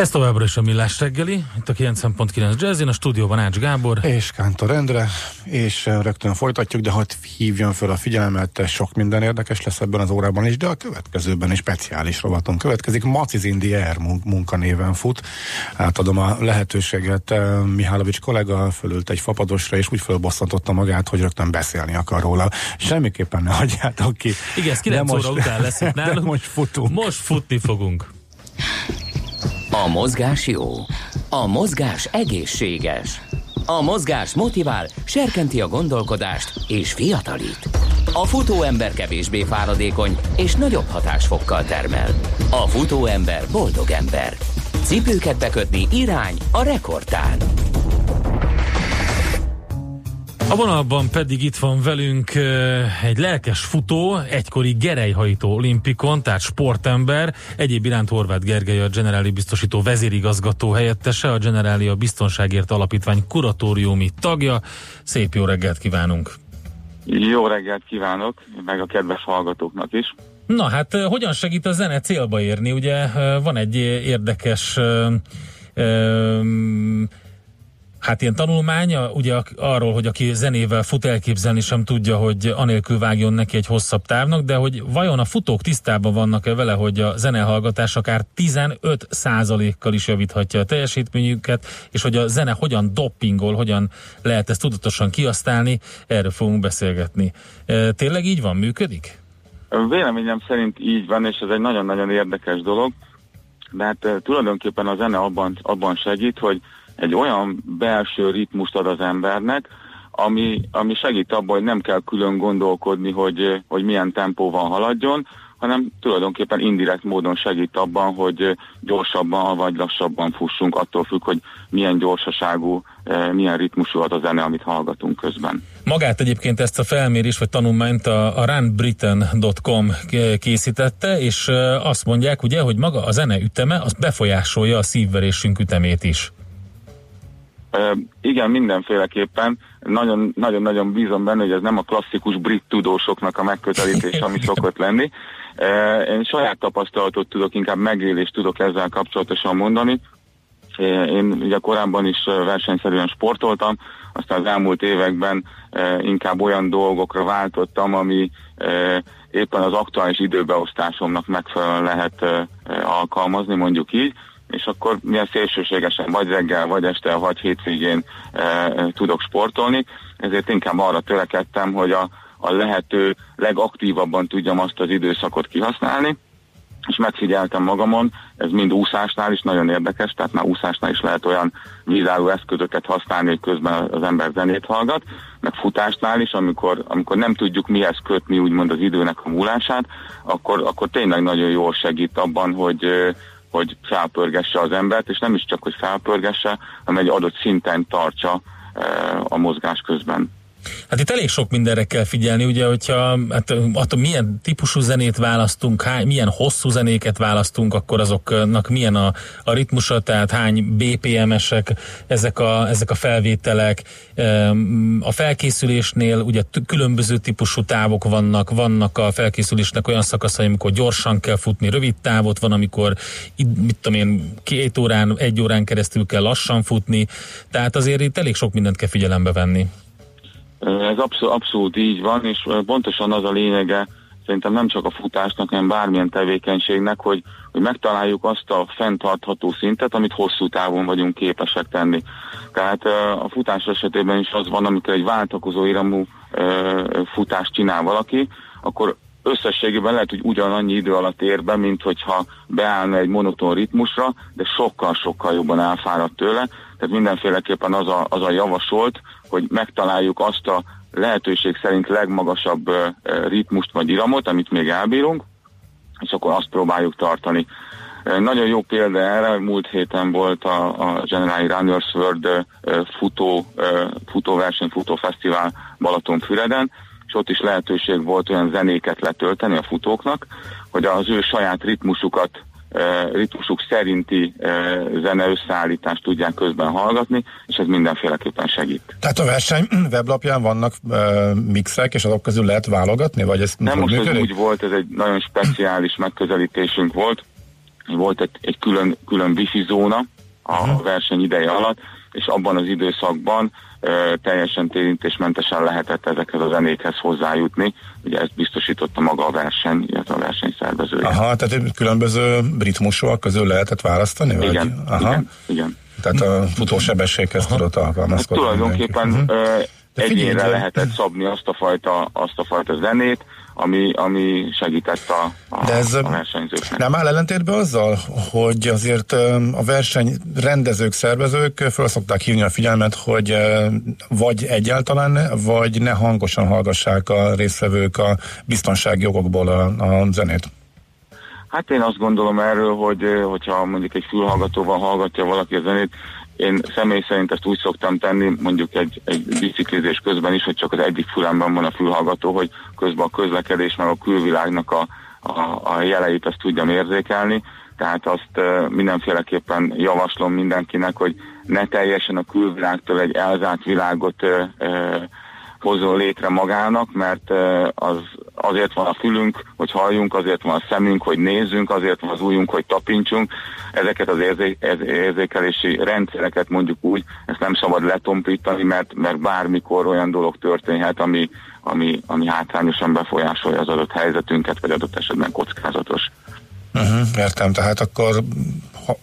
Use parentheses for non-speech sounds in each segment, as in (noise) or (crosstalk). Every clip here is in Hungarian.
Ez továbbra is a Millás reggeli, itt a 90.9 Jazzin, a stúdióban Ács Gábor. És Kántor Endre, és rögtön folytatjuk, de hadd hívjam föl a figyelmet, sok minden érdekes lesz ebben az órában is, de a következőben is speciális rovaton következik. Maciz Air munkanéven fut. Átadom a lehetőséget. Mihálovics kollega fölült egy fapadosra, és úgy fölbosszantotta magát, hogy rögtön beszélni akar róla. Semmiképpen ne hagyjátok ki. Igen, ez 9 óra után lesz itt (laughs) nálunk. most futunk. Most futni fogunk. A mozgás jó. A mozgás egészséges. A mozgás motivál, serkenti a gondolkodást és fiatalít. A futóember kevésbé fáradékony és nagyobb hatásfokkal termel. A futóember boldog ember. Cipőket bekötni irány a rekordtán. A vonalban pedig itt van velünk egy lelkes futó, egykori gerejhajtó olimpikon, tehát sportember, egyéb iránt Horváth Gergely a Generáli biztosító vezérigazgató helyettese, a Generáli a Biztonságért Alapítvány kuratóriumi tagja. Szép jó reggelt kívánunk! Jó reggelt kívánok, meg a kedves hallgatóknak is! Na hát hogyan segít a zene célba érni? Ugye van egy érdekes Hát ilyen tanulmánya, ugye arról, hogy aki zenével fut elképzelni sem tudja, hogy anélkül vágjon neki egy hosszabb távnak, de hogy vajon a futók tisztában vannak-e vele, hogy a zenehallgatás akár 15 kal is javíthatja a teljesítményüket, és hogy a zene hogyan doppingol, hogyan lehet ezt tudatosan kiasztálni, erről fogunk beszélgetni. E, tényleg így van, működik? Véleményem szerint így van, és ez egy nagyon-nagyon érdekes dolog, de hát e, tulajdonképpen a zene abban, abban segít, hogy egy olyan belső ritmust ad az embernek, ami, ami segít abban, hogy nem kell külön gondolkodni, hogy, hogy milyen tempóval haladjon, hanem tulajdonképpen indirekt módon segít abban, hogy gyorsabban vagy lassabban fussunk, attól függ, hogy milyen gyorsaságú, eh, milyen ritmusú az a zene, amit hallgatunk közben. Magát egyébként ezt a felmérés vagy tanulmányt a, a runbritain.com készítette, és eh, azt mondják ugye, hogy maga a zene üteme, az befolyásolja a szívverésünk ütemét is. Igen, mindenféleképpen. Nagyon-nagyon bízom benne, hogy ez nem a klasszikus brit tudósoknak a megközelítés, ami (laughs) szokott lenni. Én saját tapasztalatot tudok, inkább megélést tudok ezzel kapcsolatosan mondani. Én ugye korábban is versenyszerűen sportoltam, aztán az elmúlt években inkább olyan dolgokra váltottam, ami éppen az aktuális időbeosztásomnak megfelelően lehet alkalmazni, mondjuk így és akkor milyen szélsőségesen vagy reggel, vagy este, vagy hétvégén e, tudok sportolni, ezért inkább arra törekedtem, hogy a, a lehető legaktívabban tudjam azt az időszakot kihasználni, és megfigyeltem magamon, ez mind úszásnál is nagyon érdekes, tehát már úszásnál is lehet olyan vízálló eszközöket használni, hogy közben az ember zenét hallgat, meg futásnál is, amikor, amikor nem tudjuk mihez kötni úgymond az időnek a múlását, akkor, akkor tényleg nagyon jól segít abban, hogy, hogy felpörgesse az embert, és nem is csak, hogy felpörgesse, hanem egy adott szinten tartsa eh, a mozgás közben. Hát itt elég sok mindenre kell figyelni, ugye, hogyha hát, attól milyen típusú zenét választunk, hány, milyen hosszú zenéket választunk, akkor azoknak milyen a, a ritmusa, tehát hány BPM-esek ezek a, ezek a felvételek. A felkészülésnél ugye különböző típusú távok vannak, vannak a felkészülésnek olyan szakaszai, amikor gyorsan kell futni rövid távot, van, amikor mit tudom én, két órán, egy órán keresztül kell lassan futni, tehát azért itt elég sok mindent kell figyelembe venni. Ez abszolút, abszolút így van, és pontosan az a lényege szerintem nem csak a futásnak, hanem bármilyen tevékenységnek, hogy, hogy megtaláljuk azt a fenntartható szintet, amit hosszú távon vagyunk képesek tenni. Tehát a futás esetében is az van, amikor egy váltakozó iramú futást csinál valaki, akkor összességében lehet, hogy ugyanannyi idő alatt ér be, mint hogyha beállna egy monoton ritmusra, de sokkal-sokkal jobban elfáradt tőle. Tehát mindenféleképpen az a, az a javasolt, hogy megtaláljuk azt a lehetőség szerint legmagasabb ritmust vagy iramot, amit még elbírunk, és akkor azt próbáljuk tartani. Nagyon jó példa erre, múlt héten volt a, a General Runners World futó, futóverseny, futófesztivál Balatonfüreden, és ott is lehetőség volt olyan zenéket letölteni a futóknak, hogy az ő saját ritmusukat ritmusuk szerinti zene összeállítást tudják közben hallgatni, és ez mindenféleképpen segít. Tehát a verseny (clears throat) weblapján vannak mixek, és azok közül lehet válogatni? Vagy ez Nem most ez úgy volt, ez egy nagyon speciális (clears throat) megközelítésünk volt. Volt egy, egy külön, külön wifi zóna a uh-huh. verseny ideje alatt, és abban az időszakban teljesen térintésmentesen lehetett ezekhez a zenékhez hozzájutni. Ugye ezt biztosította maga a verseny, illetve a versenyszervezője. Aha, tehát különböző ritmusok közül lehetett választani? Vagy? Igen, Aha. igen, igen. Tehát a futósebességhez tudott alkalmazkodni. Hát tulajdonképpen uh-huh. egyénre lehetett szabni azt a fajta, azt a fajta zenét, ami, ami segített a, a, De ez a versenyzőknek. Nem áll ellentétben azzal, hogy azért a verseny rendezők, szervezők föl szokták hívni a figyelmet, hogy vagy egyáltalán, vagy ne hangosan hallgassák a résztvevők a biztonsági jogokból a, a zenét. Hát én azt gondolom erről, hogy hogyha mondjuk egy fülhallgatóval hallgatja valaki a zenét, én személy szerint ezt úgy szoktam tenni, mondjuk egy, egy biciklizés közben is, hogy csak az egyik fülemben van a fülhallgató, hogy közben a közlekedés meg a külvilágnak a, a, a jeleit azt tudjam érzékelni. Tehát azt mindenféleképpen javaslom mindenkinek, hogy ne teljesen a külvilágtól egy elzárt világot hozzon létre magának, mert az, azért van a fülünk, hogy halljunk, azért van a szemünk, hogy nézzünk, azért van az ujjunk, hogy tapintsunk. Ezeket az érzé, érzékelési rendszereket mondjuk úgy, ezt nem szabad letompítani, mert, mert bármikor olyan dolog történhet, ami, ami, ami hátrányosan befolyásolja az adott helyzetünket, vagy adott esetben kockázatos. Uh-huh, értem, tehát akkor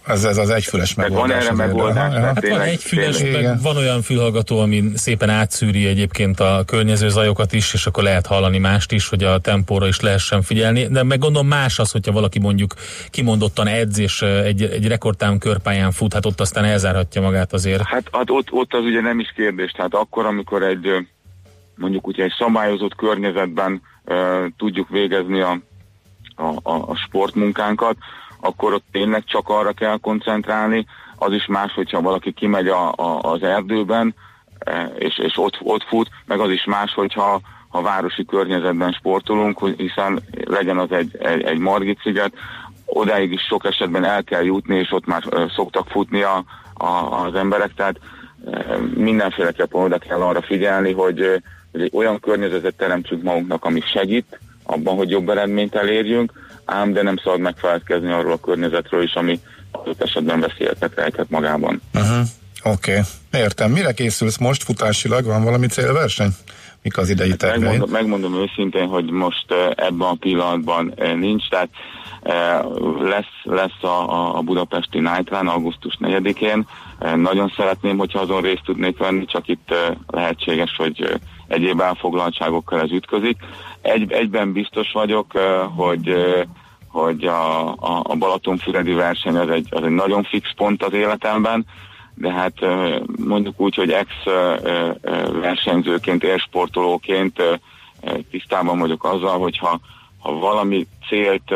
ez, ez az egyfüles megoldás. Van erre megoldás. Hát van egyfüles, meg van olyan fülhallgató, ami szépen átszűri egyébként a környező zajokat is, és akkor lehet hallani mást is, hogy a tempóra is lehessen figyelni. De meg gondolom más az, hogyha valaki mondjuk kimondottan edz, és egy, egy rekordtám körpályán fut, hát ott aztán elzárhatja magát azért. Hát, hát ott, ott az ugye nem is kérdés. Tehát akkor, amikor egy mondjuk ugye egy szabályozott környezetben uh, tudjuk végezni a a, a, a sportmunkánkat, akkor ott tényleg csak arra kell koncentrálni. Az is más, hogyha valaki kimegy a, a, az erdőben, e, és, és ott, ott fut, meg az is más, hogyha ha városi környezetben sportolunk, hiszen legyen az egy, egy, egy Margit sziget, odáig is sok esetben el kell jutni, és ott már szoktak futni a, a, az emberek, tehát mindenféleképpen oda kell arra figyelni, hogy, hogy olyan környezetet teremtsünk magunknak, ami segít, abban, hogy jobb eredményt elérjünk, ám de nem szabad megfelelkezni arról a környezetről is, ami adott esetben veszélyeket rejtett magában. Uh-huh. Oké, okay. értem. Mire készülsz most futásilag? Van valami célverseny? Mik az idei hát terveid? Megmondom, megmondom őszintén, hogy most ebben a pillanatban nincs, tehát lesz, lesz a, a budapesti Night Run augusztus 4-én. Nagyon szeretném, hogyha azon részt tudnék venni, csak itt lehetséges, hogy egyéb elfoglaltságokkal ez ütközik. Egy, egyben biztos vagyok, hogy hogy a, a, a Balatonfüredi verseny az egy, az egy nagyon fix pont az életemben, de hát mondjuk úgy, hogy ex versenyzőként, élsportolóként tisztában vagyok azzal, hogyha ha valami célt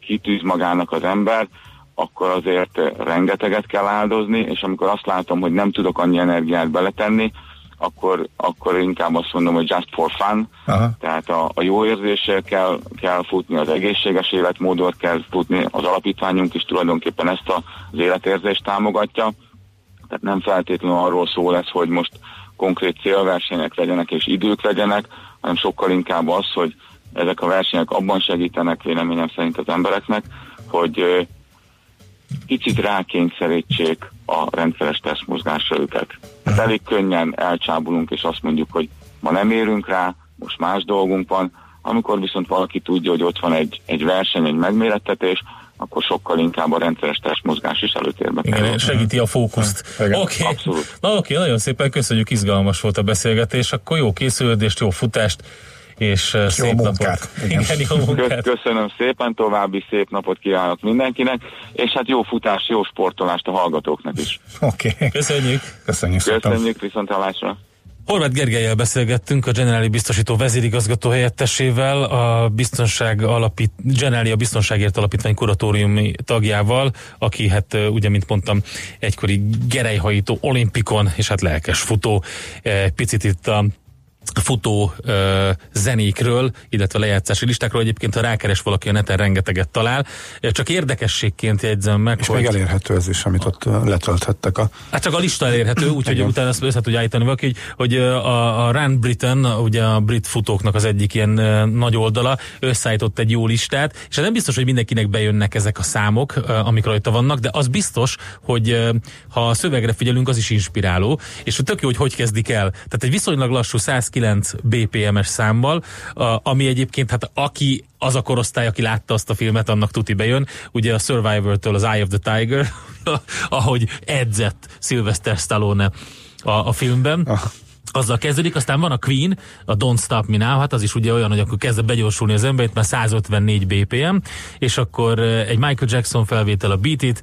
kitűz magának az ember, akkor azért rengeteget kell áldozni, és amikor azt látom, hogy nem tudok annyi energiát beletenni, akkor, akkor inkább azt mondom, hogy just for fun, Aha. tehát a, a jó érzéssel kell, kell futni, az egészséges életmódot kell futni, az alapítványunk is tulajdonképpen ezt az életérzést támogatja, tehát nem feltétlenül arról szól lesz, hogy most konkrét célversenyek legyenek és idők legyenek, hanem sokkal inkább az, hogy ezek a versenyek abban segítenek véleményem szerint az embereknek, hogy kicsit rákényszerítsék a rendszeres testmozgásra őket. Hát elég könnyen elcsábulunk, és azt mondjuk, hogy ma nem érünk rá, most más dolgunk van, amikor viszont valaki tudja, hogy ott van egy, egy verseny, egy megmérettetés, akkor sokkal inkább a rendszeres testmozgás is előtérbe Igen, kerül. segíti a fókuszt. Oké, okay. Na, oké, okay, nagyon szépen köszönjük, izgalmas volt a beszélgetés, akkor jó készülődést, jó futást, és jó szép munkát. napot. Igen. Igen, jó munkát. Köszönöm szépen, további szép napot kívánok mindenkinek, és hát jó futás, jó sportolást a hallgatóknak is. Oké. Okay. Köszönjük. Köszönjük szépen. Köszönjük, viszont hallásra. Horváth Gergelyel beszélgettünk, a Generáli biztosító vezérigazgató helyettesével, a biztonság alapít, Generáli a biztonságért alapítvány kuratóriumi tagjával, aki hát ugye, mint mondtam, egykori gerejhajító olimpikon, és hát lelkes futó. Picit itt a futó ö, zenékről, illetve lejátszási listákról. Egyébként, ha rákeres valaki a neten, rengeteget talál. Csak érdekességként jegyzem meg, És hogy... még elérhető ez is, amit ott letölthettek. A... Hát csak a lista elérhető, (clears throat) úgyhogy utána ezt össze tudja állítani valaki, hogy, a, a Run Britain, ugye a brit futóknak az egyik ilyen nagy oldala, összeállított egy jó listát, és hát nem biztos, hogy mindenkinek bejönnek ezek a számok, amik rajta vannak, de az biztos, hogy ha a szövegre figyelünk, az is inspiráló, és tök jó, hogy hogy kezdik el. Tehát egy viszonylag lassú 100 9 BPM-es számmal, ami egyébként, hát aki az a korosztály, aki látta azt a filmet, annak tuti bejön. Ugye a Survivor-től az Eye of the Tiger, (laughs) ahogy edzett Sylvester Stallone a, a filmben. Azzal kezdődik, aztán van a Queen, a Don't Stop Me Now, hát az is ugye olyan, hogy akkor kezd begyorsulni az ember, már 154 BPM, és akkor egy Michael Jackson felvétel a Beat It,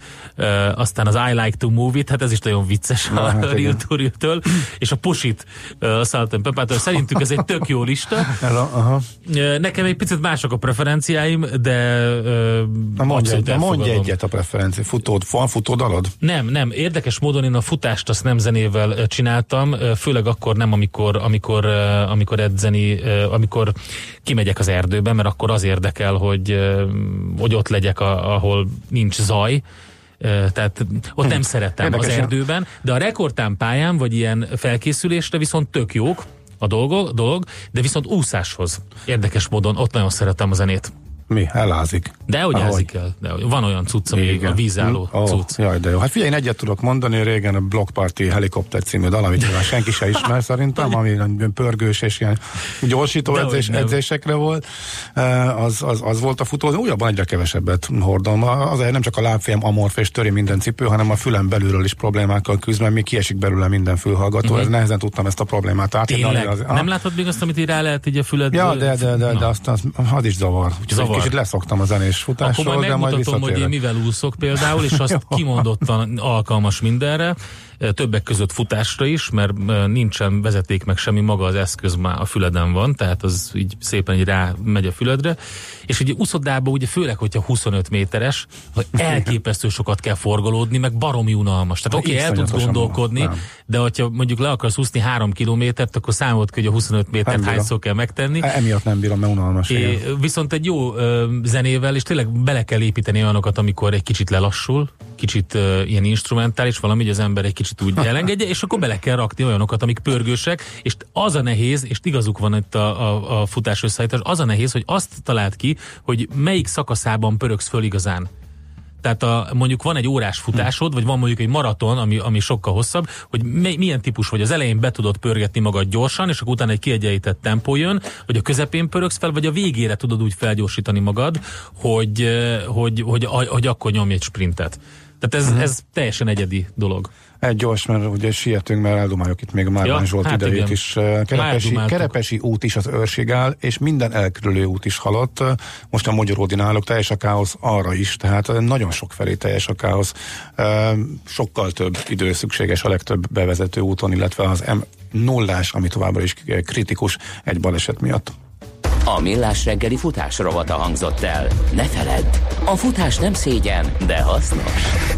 aztán az I Like to Move It, hát ez is nagyon vicces Na, a hát Real Tour-től, és a Push It, a Salt Pepától. Szerintük ez egy tök jó lista. Hello, aha. Nekem egy picit mások a preferenciáim, de Na mondj, egy, mondj egyet a preferencia. Futód, van futódalod? Nem, nem. Érdekes módon én a futást azt nem zenével csináltam, főleg akkor akkor nem amikor, amikor, amikor edzeni, amikor kimegyek az erdőbe, mert akkor az érdekel, hogy, hogy ott legyek, ahol nincs zaj, tehát ott nem hm. szeretem Érdekes, az erdőben, de a rekordtán pályán, vagy ilyen felkészülésre viszont tök jók a dolgok, dolog, de viszont úszáshoz érdekes módon ott nagyon szeretem a zenét. Mi? Elázik. De hogy ázik el. De van olyan cucc, ami Igen. a vízálló oh, cucc. Jaj, de jó. Hát figyelj, én egyet tudok mondani, régen a Block Party Helikopter című dal, amit nyilván senki se ismer (laughs) szerintem, ami pörgős és ilyen gyorsító edzés, edzésekre volt. Az, az, az volt a futó, újabban egyre kevesebbet hordom. Azért nem csak a lábfém amorf és töri minden cipő, hanem a fülem belülről is problémákkal küzd, mert még kiesik belőle minden fülhallgató. Uh-huh. Ez nehezen tudtam ezt a problémát átadni. Az, nem látod még azt, amit így rá lehet így a füled? Ja, de, de, de, de azt, az, az is zavar. Zavar kicsit leszoktam a zenés futásról, Akkor majd de majd hogy én mivel úszok például, és azt (laughs) kimondottan alkalmas mindenre többek között futásra is, mert nincsen vezeték meg semmi, maga az eszköz már a füleden van, tehát az így szépen így rá megy a füledre. És ugye úszodában ugye főleg, hogyha 25 méteres, hogy (laughs) elképesztő sokat kell forgolódni, meg baromi unalmas. Tehát oké, okay, el tudsz gondolkodni, nem. de hogyha mondjuk le akarsz úszni 3 kilométert, akkor számolt ki, hogy a 25 métert hányszor kell megtenni. E, emiatt nem bírom, mert unalmas. É, viszont egy jó ö, zenével, és tényleg bele kell építeni olyanokat, amikor egy kicsit lelassul, kicsit uh, ilyen instrumentális, valami, hogy az ember egy kicsit úgy (laughs) elengedje, és akkor bele kell rakni olyanokat, amik pörgősek, és az a nehéz, és igazuk van itt a, a, a futás összeállítás, az a nehéz, hogy azt talált ki, hogy melyik szakaszában pörögsz föl igazán. Tehát a, mondjuk van egy órás futásod, vagy van mondjuk egy maraton, ami, ami sokkal hosszabb, hogy mi, milyen típus vagy. Az elején be tudod pörgetni magad gyorsan, és akkor utána egy kiegyenlített tempó jön, vagy a közepén pörögsz fel, vagy a végére tudod úgy felgyorsítani magad, hogy, hogy, hogy, hogy, hogy akkor nyomj egy sprintet. Tehát ez, uh-huh. ez teljesen egyedi dolog. Egy gyors, mert ugye sietünk, mert eldumáljuk itt még a Márvány ja, Zsolt hát idejét igen. is. Kerepesi, Kerepesi út is az őrség áll, és minden elkerülő út is halott. Most a Magyaródin állok, teljes a káosz arra is, tehát nagyon sok felé teljes a káosz. Sokkal több idő szükséges a legtöbb bevezető úton, illetve az M nullás, ami továbbra is kritikus egy baleset miatt. A Millás reggeli futás rovata hangzott el. Ne feledd, a futás nem szégyen, de hasznos.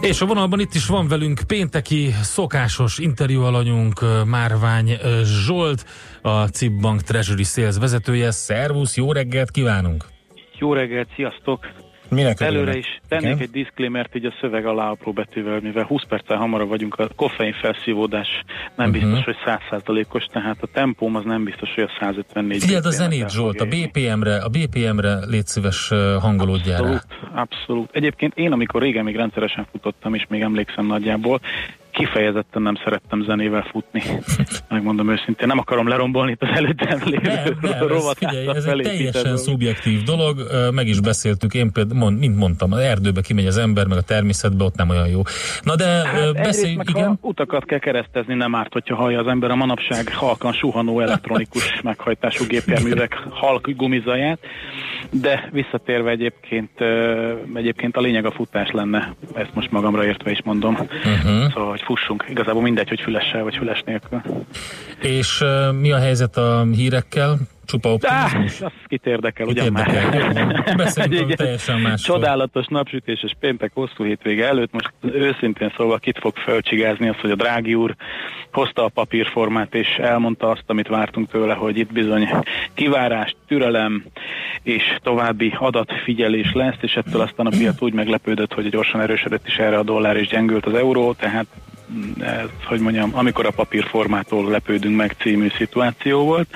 És a vonalban itt is van velünk pénteki szokásos interjú alanyunk Márvány Zsolt, a CIP Bank Treasury Sales vezetője. Szervusz, jó reggelt kívánunk! Jó reggelt, sziasztok! Minek Előre is tennék Igen? egy disclaimert így a szöveg alá apró betűvel, mivel 20 perccel hamarabb vagyunk, a koffein felszívódás nem uh-huh. biztos, hogy 100%-os, tehát a tempóm az nem biztos, hogy a 154. Figyeld a zenét, Zsolt, a BPM-re, a BPM-re légy szíves hangolódjál Abszolút, abszolút. Egyébként én, amikor régen még rendszeresen futottam, és még emlékszem nagyjából, kifejezetten nem szerettem zenével futni. (laughs) Megmondom őszintén, nem akarom lerombolni itt az előttem lévő rovatát. Ez, ez egy teljesen szubjektív dolog, meg is beszéltük, én például, mint mondtam, az erdőbe kimegy az ember, meg a természetbe, ott nem olyan jó. Na de hát beszéljünk, igen. utakat kell keresztezni, nem árt, hogyha hallja az ember a manapság halkan suhanó elektronikus (laughs) meghajtású gépjárművek halk gumizaját, de visszatérve egyébként, egyébként a lényeg a futás lenne, ezt most magamra értve is mondom. Uh-huh. Szóval, hogy fussunk. Igazából mindegy, hogy fülessel vagy füles nélkül. És uh, mi a helyzet a hírekkel? Csupa optimizmus? Ah, kit érdekel, kit ugyan érdekel. már. Beszéljünk (laughs) teljesen másról. Csodálatos napsütéses péntek hosszú hétvége előtt, most őszintén szólva kit fog fölcsigázni az, hogy a drági úr hozta a papírformát, és elmondta azt, amit vártunk tőle, hogy itt bizony kivárás, türelem és további adatfigyelés lesz, és ettől aztán a piac úgy meglepődött, hogy gyorsan erősödött is erre a dollár, és gyengült az euró, tehát ez, hogy mondjam, amikor a papírformától lepődünk meg című szituáció volt.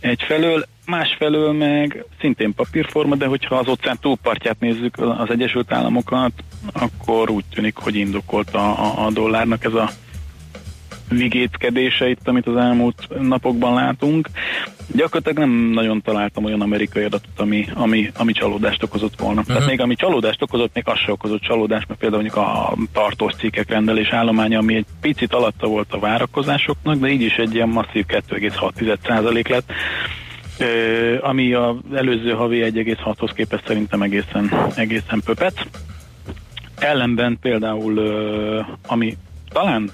Egyfelől, másfelől meg szintén papírforma, de hogyha az óceán túlpartját nézzük, az Egyesült Államokat, akkor úgy tűnik, hogy indokolt a, a, a dollárnak ez a vigétkedése itt, amit az elmúlt napokban látunk. Gyakorlatilag nem nagyon találtam olyan amerikai adatot, ami, ami, ami csalódást okozott volna. Uh-huh. Tehát még ami csalódást okozott, még az se okozott csalódást, mert például mondjuk a tartós cikkek rendelés állománya, ami egy picit alatta volt a várakozásoknak, de így is egy ilyen masszív 2,6% lett. Ami az előző havi 1,6-hoz képest szerintem egészen, egészen pöpet. Ellenben például, ami talán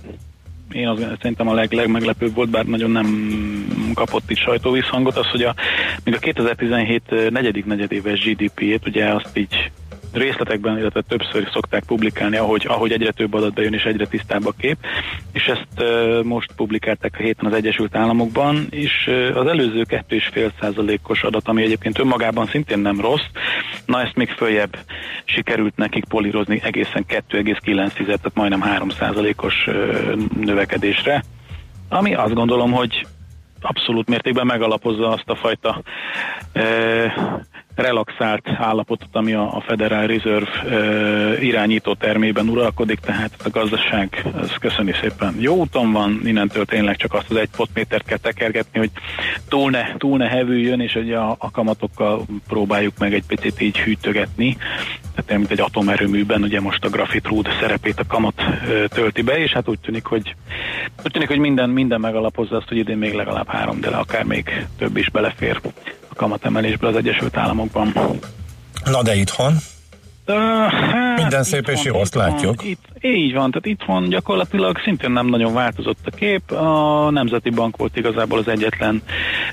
én az, szerintem a leg, legmeglepőbb volt, bár nagyon nem kapott itt sajtóvízhangot, az, hogy a, még a 2017 negyedik negyedéves GDP-ét, ugye azt így részletekben, illetve többször szokták publikálni, ahogy, ahogy egyre több adat bejön és egyre tisztább a kép, és ezt uh, most publikálták a héten az Egyesült Államokban, és uh, az előző 2,5%-os adat, ami egyébként önmagában szintén nem rossz, na ezt még följebb sikerült nekik polírozni egészen 2,9, tehát majdnem 3%-os uh, növekedésre, ami azt gondolom, hogy abszolút mértékben megalapozza azt a fajta relaxált állapotot, ami a, a Federal Reserve e, irányító termében uralkodik, tehát a gazdaság, ez köszöni szépen. Jó úton van, innentől tényleg csak azt az egy potmétert kell tekergetni, hogy túl ne, túl ne hevüljön, és hogy a, a kamatokkal próbáljuk meg egy picit így hűtögetni, tehát mint egy atomerőműben, ugye most a Graphit Root szerepét a kamat tölti be, és hát úgy tűnik, hogy úgy tűnik, hogy minden, minden megalapozza azt, hogy idén még legalább három, de akár még több is belefér kamatemelésből az Egyesült Államokban. Na de itthon? Uh, hát Minden szép és jó, azt látjuk. Itt, így van, tehát itthon gyakorlatilag szintén nem nagyon változott a kép. A Nemzeti Bank volt igazából az egyetlen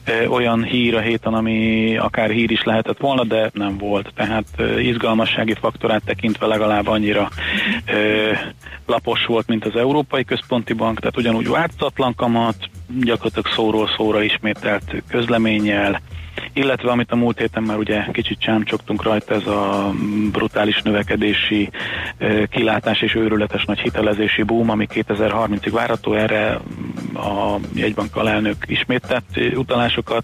e, olyan hír a héten, ami akár hír is lehetett volna, de nem volt. Tehát e, izgalmassági faktorát tekintve legalább annyira e, lapos volt, mint az Európai Központi Bank, tehát ugyanúgy változatlan kamat, gyakorlatilag szóról szóra ismételt közleménnyel, illetve amit a múlt héten már ugye kicsit csámcsogtunk rajta, ez a brutális növekedési kilátás és őrületes nagy hitelezési boom, ami 2030-ig várható, erre a jegybank alelnök ismétett utalásokat,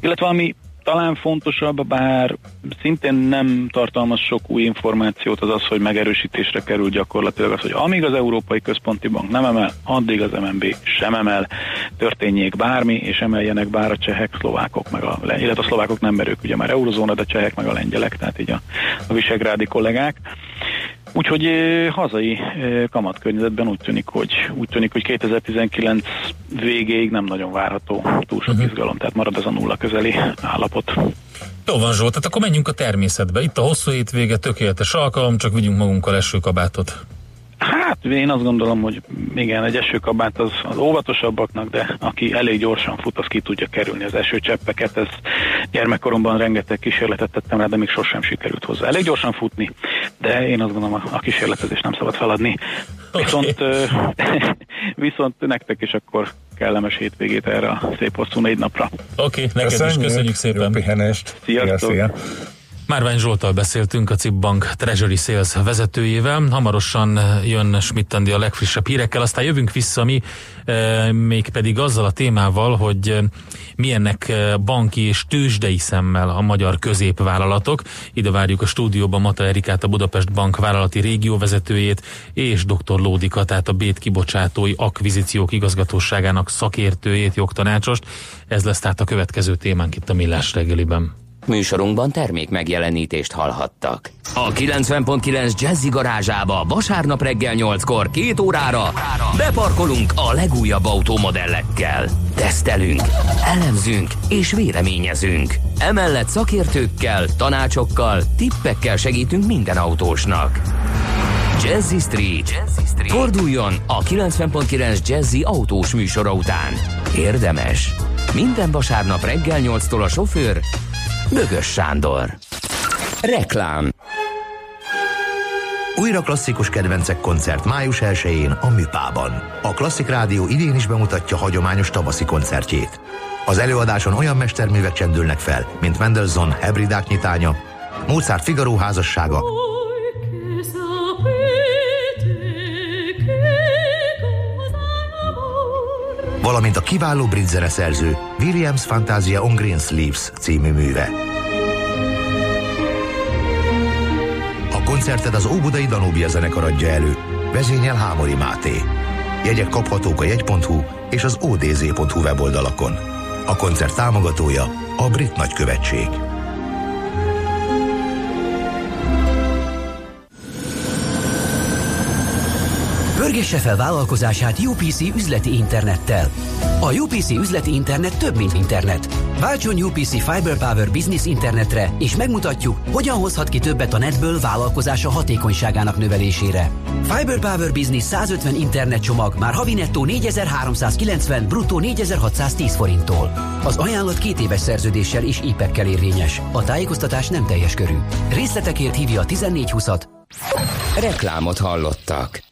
illetve ami talán fontosabb, bár szintén nem tartalmaz sok új információt, az az, hogy megerősítésre kerül gyakorlatilag az, hogy amíg az Európai Központi Bank nem emel, addig az MNB sem emel, történjék bármi, és emeljenek bár a csehek, szlovákok, meg a, illetve a szlovákok nem merők, ugye már eurozóna, de csehek meg a lengyelek, tehát így a, a visegrádi kollégák. Úgyhogy hazai kamatkörnyezetben úgy tűnik, hogy, úgy tűnik, hogy 2019 végéig nem nagyon várható túl sok uh-huh. izgalom, tehát marad ez a nulla közeli állapot. Jó van Zsolt, tehát akkor menjünk a természetbe. Itt a hosszú hétvége tökéletes alkalom, csak vigyünk magunkkal esőkabátot. Hát én azt gondolom, hogy igen, egy esőkabát az, az óvatosabbaknak, de aki elég gyorsan fut, az ki tudja kerülni az esőcseppeket. Ez gyermekkoromban rengeteg kísérletet tettem rá, de még sosem sikerült hozzá. Elég gyorsan futni, de én azt gondolom a kísérletezés nem szabad feladni. Okay. Viszont, (laughs) viszont nektek is akkor kellemes hétvégét erre a szép hosszú négy napra. Oké, okay, neked köszönjük, is köszönjük szépen. Jó pihenést. Sziasztok. Szia, Márvány Zsoltal beszéltünk a CIP Bank Treasury Sales vezetőjével. Hamarosan jön schmidt a legfrissebb hírekkel, aztán jövünk vissza mi e, mégpedig azzal a témával, hogy milyennek e, banki és tőzsdei szemmel a magyar középvállalatok. Ide várjuk a stúdióban Mata Erikát, a Budapest Bank vállalati régió vezetőjét, és dr. Lódika, tehát a Bét kibocsátói akvizíciók igazgatóságának szakértőjét, jogtanácsost. Ez lesz tehát a következő témánk itt a Millás reggeliben. Műsorunkban termék megjelenítést hallhattak. A 90.9 Jazzy garázsába vasárnap reggel 8-kor két órára beparkolunk a legújabb automodellekkel. Tesztelünk, elemzünk és véleményezünk. Emellett szakértőkkel, tanácsokkal, tippekkel segítünk minden autósnak. Jazzy Street. Jazzy Street. Forduljon a 90.9 Jazzy autós műsora után. Érdemes. Minden vasárnap reggel 8-tól a sofőr Bögös Sándor. Reklám újra klasszikus kedvencek koncert május 1-én a Műpában. A Klasszik Rádió idén is bemutatja hagyományos tavaszi koncertjét. Az előadáson olyan mesterművek csendülnek fel, mint Mendelssohn Hebridák nyitánya, Mozart Figaro házassága, valamint a kiváló brit zeneszerző Williams Fantasia on Green Sleeves című műve. A koncertet az Óbudai Danubia zenekar adja elő, vezényel Hámori Máté. Jegyek kaphatók a jegy.hu és az odz.hu weboldalakon. A koncert támogatója a Brit Nagykövetség. Pörgesse fel vállalkozását UPC üzleti internettel. A UPC üzleti internet több, mint internet. Váltson UPC Fiber Power Business internetre, és megmutatjuk, hogyan hozhat ki többet a netből vállalkozása hatékonyságának növelésére. Fiber Power Business 150 internet csomag már havi nettó 4390, bruttó 4610 forinttól. Az ajánlat két éves szerződéssel és IPEC-kel érvényes. A tájékoztatás nem teljes körű. Részletekért hívja a 1420-at. Reklámot hallottak.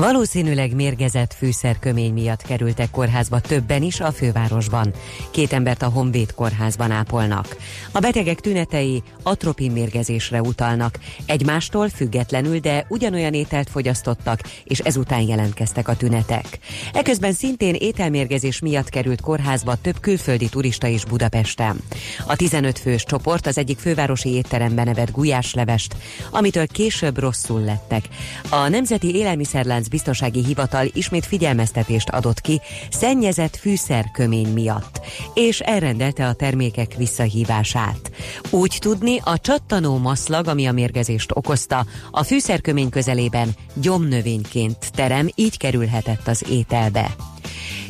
Valószínűleg mérgezett fűszerkömény miatt kerültek kórházba többen is a fővárosban. Két embert a Honvéd kórházban ápolnak. A betegek tünetei atropin mérgezésre utalnak. Egymástól függetlenül, de ugyanolyan ételt fogyasztottak, és ezután jelentkeztek a tünetek. Eközben szintén ételmérgezés miatt került kórházba több külföldi turista is Budapesten. A 15 fős csoport az egyik fővárosi étteremben evett gulyáslevest, amitől később rosszul lettek. A Nemzeti Élelmiszerlánc Biztonsági Hivatal ismét figyelmeztetést adott ki szennyezett fűszerkömény miatt, és elrendelte a termékek visszahívását. Úgy tudni, a csattanó maszlag, ami a mérgezést okozta, a fűszerkömény közelében gyomnövényként terem, így kerülhetett az ételbe.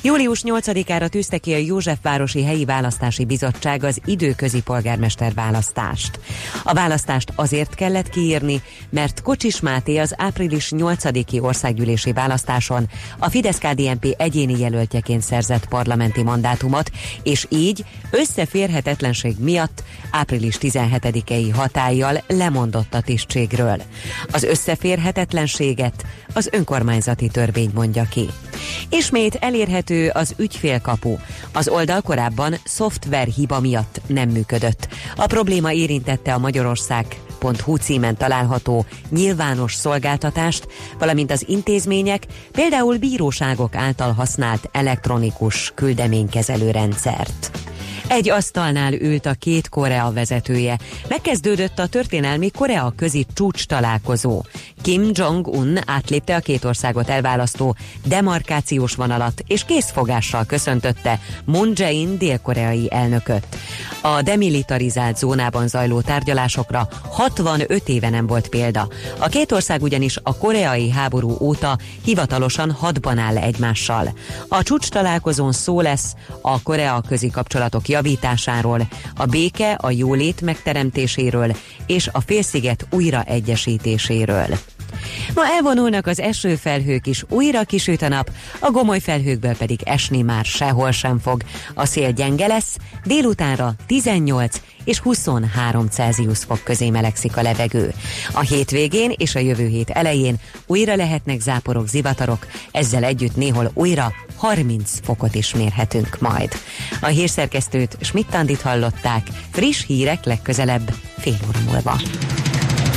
Július 8-ára tűzte ki a Józsefvárosi Helyi Választási Bizottság az időközi polgármester választást. A választást azért kellett kiírni, mert Kocsis Máté az április 8-i országgyűlési választáson a Fidesz-KDNP egyéni jelöltjeként szerzett parlamenti mandátumot, és így összeférhetetlenség miatt április 17-i hatállyal lemondott a tisztségről. Az összeférhetetlenséget az önkormányzati törvény mondja ki. Ismét elérhető az ügyfélkapu. Az oldal korábban szoftver hiba miatt nem működött. A probléma érintette a Magyarország hu címen található nyilvános szolgáltatást, valamint az intézmények, például bíróságok által használt elektronikus küldeménykezelő rendszert. Egy asztalnál ült a két Korea vezetője. Megkezdődött a történelmi Korea közi csúcs találkozó. Kim Jong-un átlépte a két országot elválasztó demarkációs vonalat, és készfogással köszöntötte Moon Jae-in dél-koreai elnököt. A demilitarizált zónában zajló tárgyalásokra 65 éve nem volt példa. A két ország ugyanis a koreai háború óta hivatalosan hadban áll egymással. A csúcs találkozón szó lesz a Korea közi kapcsolatok javításáról, a béke, a jólét megteremtéséről és a félsziget újraegyesítéséről. Ma elvonulnak az esőfelhők is, újra kisüt a nap, a gomoly felhőkből pedig esni már sehol sem fog. A szél gyenge lesz, délutánra 18 és 23 Celsius fok közé melegszik a levegő. A hétvégén és a jövő hét elején újra lehetnek záporok, zivatarok, ezzel együtt néhol újra 30 fokot is mérhetünk majd. A hírszerkesztőt Schmidt-Tandit hallották, friss hírek legközelebb fél óra múlva.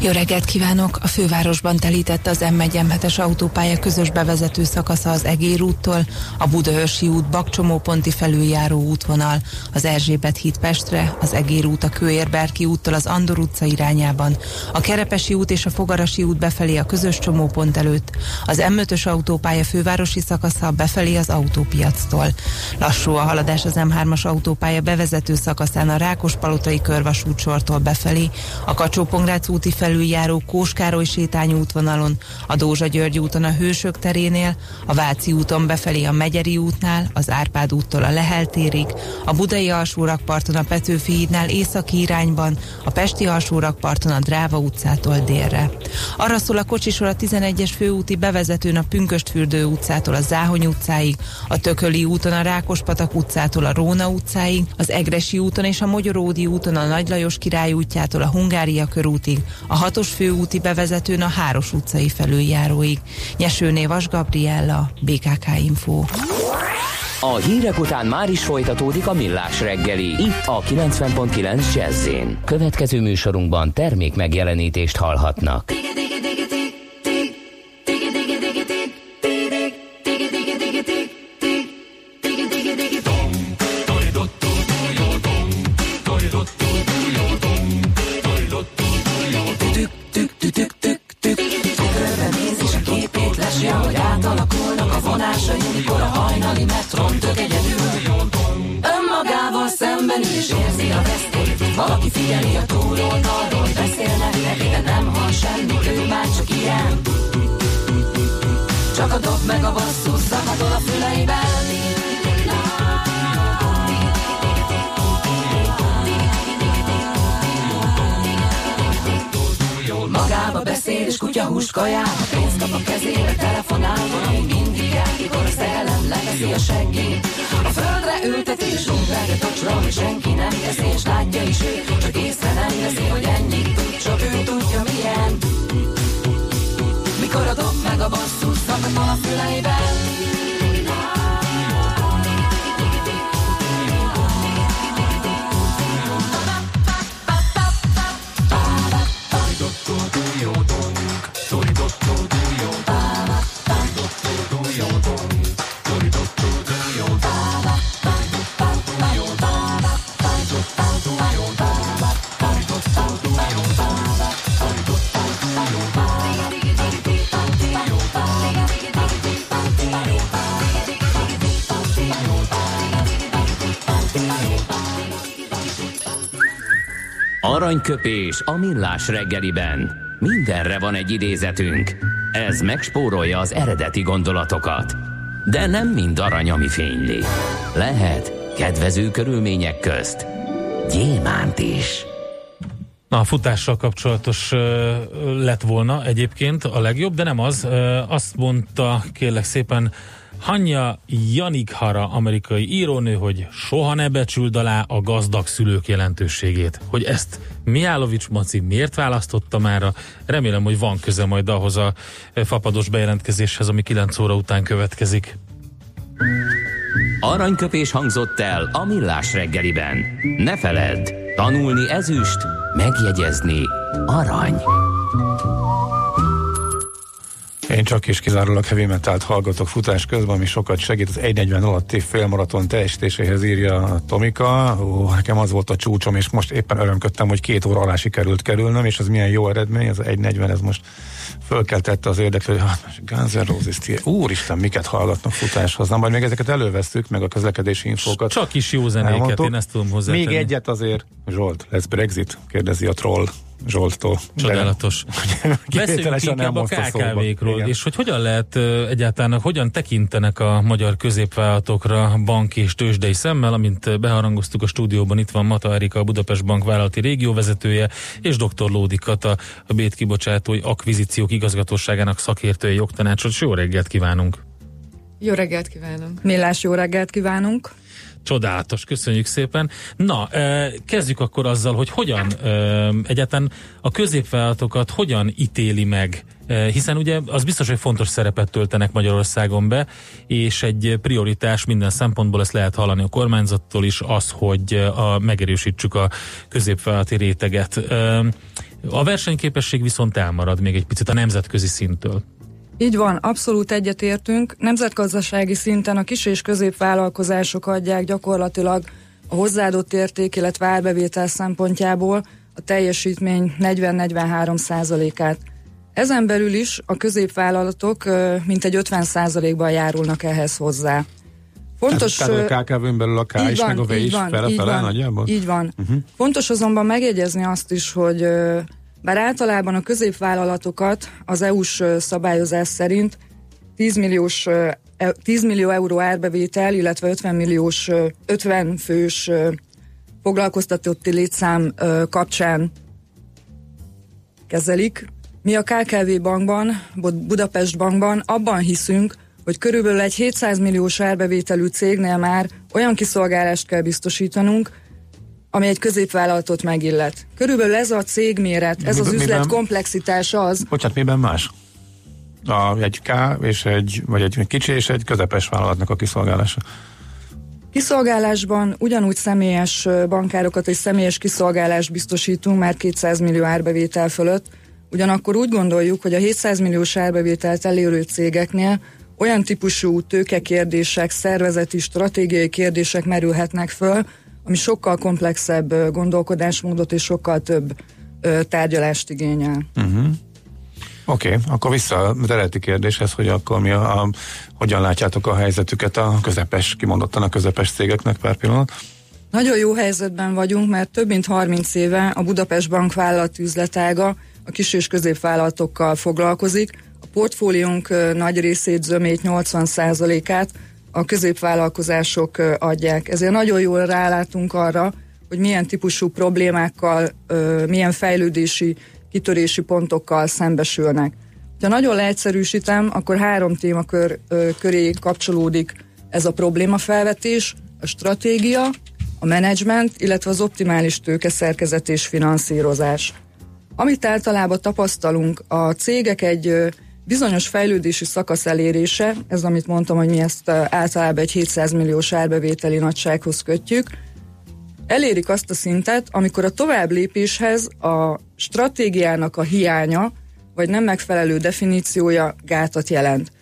jó reggelt kívánok! A fővárosban telített az m 1 es autópálya közös bevezető szakasza az Egér úttól, a Budaörsi út Bakcsomóponti felüljáró útvonal, az Erzsébet híd Pestre, az Egér út a Kőérberki úttól az Andor utca irányában, a Kerepesi út és a Fogarasi út befelé a közös csomópont előtt, az M5-ös autópálya fővárosi szakasza befelé az autópiactól. Lassú a haladás az M3-as autópálya bevezető szakaszán a Rákospalotai körvasút sortól befelé, a kacsó úti fel felüljáró Kóskároly sétány útvonalon, a Dózsa György úton a Hősök terénél, a Váci úton befelé a Megyeri útnál, az Árpád úttól a Lehel térig, a Budai alsórakparton a Petőfi hídnál északi irányban, a Pesti alsórakparton a Dráva utcától délre. Arra szól a kocsisor a 11-es főúti bevezetőn a Pünköstfürdő utcától a Záhony utcáig, a Tököli úton a Rákospatak utcától a Róna utcáig, az Egresi úton és a Mogyoródi úton a Nagy Lajos király útjától a Hungária körútig, a hatos főúti bevezetőn a Háros utcai felüljáróig. Nyesőné Vas Gabriella, BKK Info. A hírek után már is folytatódik a millás reggeli, itt a 90.9 jazz Következő műsorunkban termék megjelenítést hallhatnak. Aki figyeli a túlról, arról beszélnek, de nem hall semmit, ő már csak ilyen. Csak a dob meg a basszus, zakatol a füleiben. Húst kaját, a pénzt kap a kezére, telefonál, valami mindig el, mikor a szerelem leveszi a seggét. A földre ülteti és rúgvág a tocsra, hogy senki nem teszi, és látja is ő, csak észre nem veszi, hogy ennyit tud, csak ő tudja milyen. Mikor a dob meg a basszus, szakad a füleiben, Aranyköpés a millás reggeliben. Mindenre van egy idézetünk. Ez megspórolja az eredeti gondolatokat. De nem mind arany, ami fényli. Lehet kedvező körülmények közt gyémánt is. Na, a futással kapcsolatos uh, lett volna egyébként a legjobb, de nem az. Uh, azt mondta, kérlek szépen, Hanya Janikhara, amerikai írónő, hogy soha ne becsüld alá a gazdag szülők jelentőségét. Hogy ezt Miálovics Maci miért választotta már? Remélem, hogy van köze majd ahhoz a fapados bejelentkezéshez, ami 9 óra után következik. Aranyköpés hangzott el a millás reggeliben. Ne feledd, tanulni ezüst, megjegyezni arany. Én csak is kizárólag heavy metalt hallgatok futás közben, ami sokat segít. Az 1.40 alatti félmaraton teljesítéséhez írja Tomika. Ó, nekem az volt a csúcsom, és most éppen örömködtem, hogy két óra alá sikerült kerülnöm, és az milyen jó eredmény, az 1.40, ez most fölkeltette az érdeklő, hogy hát, Guns N' Roses, úristen, miket hallgatnak futáshoz. Na, majd még ezeket elővesztük, meg a közlekedési infókat. Csak is jó zenéket, Elmondtuk. én ezt tudom hozzá. Még egyet azért, Zsolt, lesz Brexit? Kérdezi a troll. Zsolttól. Csodálatos. (laughs) Beszéljünk inkább a KKV-król, és hogy hogyan lehet egyáltalán, hogyan tekintenek a magyar középvállalatokra bank és tőzsdei szemmel, amint beharangoztuk a stúdióban, itt van Mata Erika, a Budapest Bank vállalati régióvezetője, és dr. Lódi Kata, a Bét kibocsátói akvizíciók igazgatóságának szakértője, jogtanácsot. Jó reggelt kívánunk! Jó reggelt kívánunk! Millás jó reggelt kívánunk! Csodálatos, köszönjük szépen. Na, kezdjük akkor azzal, hogy hogyan egyáltalán a középvállalatokat hogyan ítéli meg, hiszen ugye az biztos, hogy fontos szerepet töltenek Magyarországon be, és egy prioritás minden szempontból, ezt lehet hallani a kormányzattól is, az, hogy a, megerősítsük a középvállalati réteget. A versenyképesség viszont elmarad még egy picit a nemzetközi szintől. Így van, abszolút egyetértünk. Nemzetgazdasági szinten a kis és középvállalkozások adják gyakorlatilag a hozzáadott érték, illetve árbevétel szempontjából a teljesítmény 40-43 százalékát. Ezen belül is a középvállalatok mintegy 50 százalékban járulnak ehhez hozzá. Fontos, tehát, a KKV-n belül a K is, van, meg a V is fele-fele nagyjából? Így van. Uh-huh. Fontos azonban megjegyezni azt is, hogy bár általában a középvállalatokat az EU-s szabályozás szerint 10 milliós 10 e, millió euró árbevétel, illetve 50 milliós, 50 fős foglalkoztatotti létszám kapcsán kezelik. Mi a KKV bankban, Budapest bankban abban hiszünk, hogy körülbelül egy 700 milliós árbevételű cégnél már olyan kiszolgálást kell biztosítanunk, ami egy középvállalatot megillet. Körülbelül ez a cégméret, ez az üzlet komplexitása az... Bocsánat, miben más? A, egy K és egy, vagy egy kicsi és egy közepes vállalatnak a kiszolgálása. Kiszolgálásban ugyanúgy személyes bankárokat és személyes kiszolgálást biztosítunk már 200 millió árbevétel fölött, ugyanakkor úgy gondoljuk, hogy a 700 milliós árbevételt elérő cégeknél olyan típusú tőkekérdések, szervezeti, stratégiai kérdések merülhetnek föl, ami sokkal komplexebb gondolkodásmódot és sokkal több tárgyalást igényel. Uh-huh. Oké, okay, akkor vissza az eredeti kérdéshez, hogy akkor mi a, a, hogyan látjátok a helyzetüket a közepes, kimondottan a közepes cégeknek per pillanat? Nagyon jó helyzetben vagyunk, mert több mint 30 éve a Budapest Bank vállalat üzletága a kis és középvállalatokkal foglalkozik. A portfóliónk nagy részét, zömét 80%-át a középvállalkozások adják. Ezért nagyon jól rálátunk arra, hogy milyen típusú problémákkal, milyen fejlődési, kitörési pontokkal szembesülnek. Ha nagyon leegyszerűsítem, akkor három témakör köré kapcsolódik ez a problémafelvetés, a stratégia, a menedzsment, illetve az optimális tőkeszerkezet és finanszírozás. Amit általában tapasztalunk, a cégek egy bizonyos fejlődési szakasz elérése, ez amit mondtam, hogy mi ezt általában egy 700 milliós árbevételi nagysághoz kötjük, elérik azt a szintet, amikor a tovább lépéshez a stratégiának a hiánya, vagy nem megfelelő definíciója gátat jelent.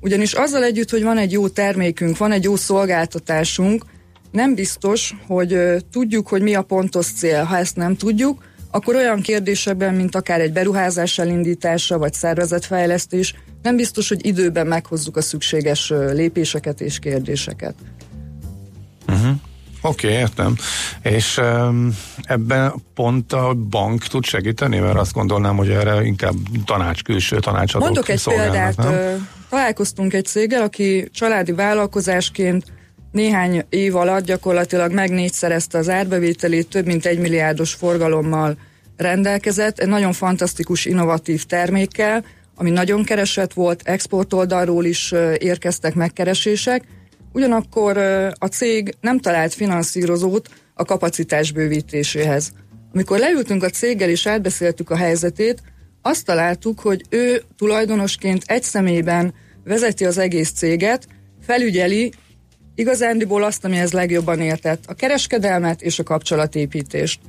Ugyanis azzal együtt, hogy van egy jó termékünk, van egy jó szolgáltatásunk, nem biztos, hogy tudjuk, hogy mi a pontos cél. Ha ezt nem tudjuk, akkor olyan kérdésekben, mint akár egy beruházás elindítása, vagy szervezetfejlesztés, nem biztos, hogy időben meghozzuk a szükséges lépéseket és kérdéseket. Uh-huh. Oké, okay, értem. És um, ebben pont a bank tud segíteni, mert azt gondolnám, hogy erre inkább tanács, külső tanácsadók Mondok egy példát. Nem? Találkoztunk egy céggel, aki családi vállalkozásként néhány év alatt gyakorlatilag meg az árbevételét, több mint egy milliárdos forgalommal rendelkezett, egy nagyon fantasztikus, innovatív termékkel, ami nagyon keresett volt, export oldalról is érkeztek megkeresések, ugyanakkor a cég nem talált finanszírozót a kapacitás bővítéséhez. Amikor leültünk a céggel és átbeszéltük a helyzetét, azt találtuk, hogy ő tulajdonosként egy személyben vezeti az egész céget, felügyeli Igazándiból azt, amihez legjobban értett, a kereskedelmet és a kapcsolatépítést.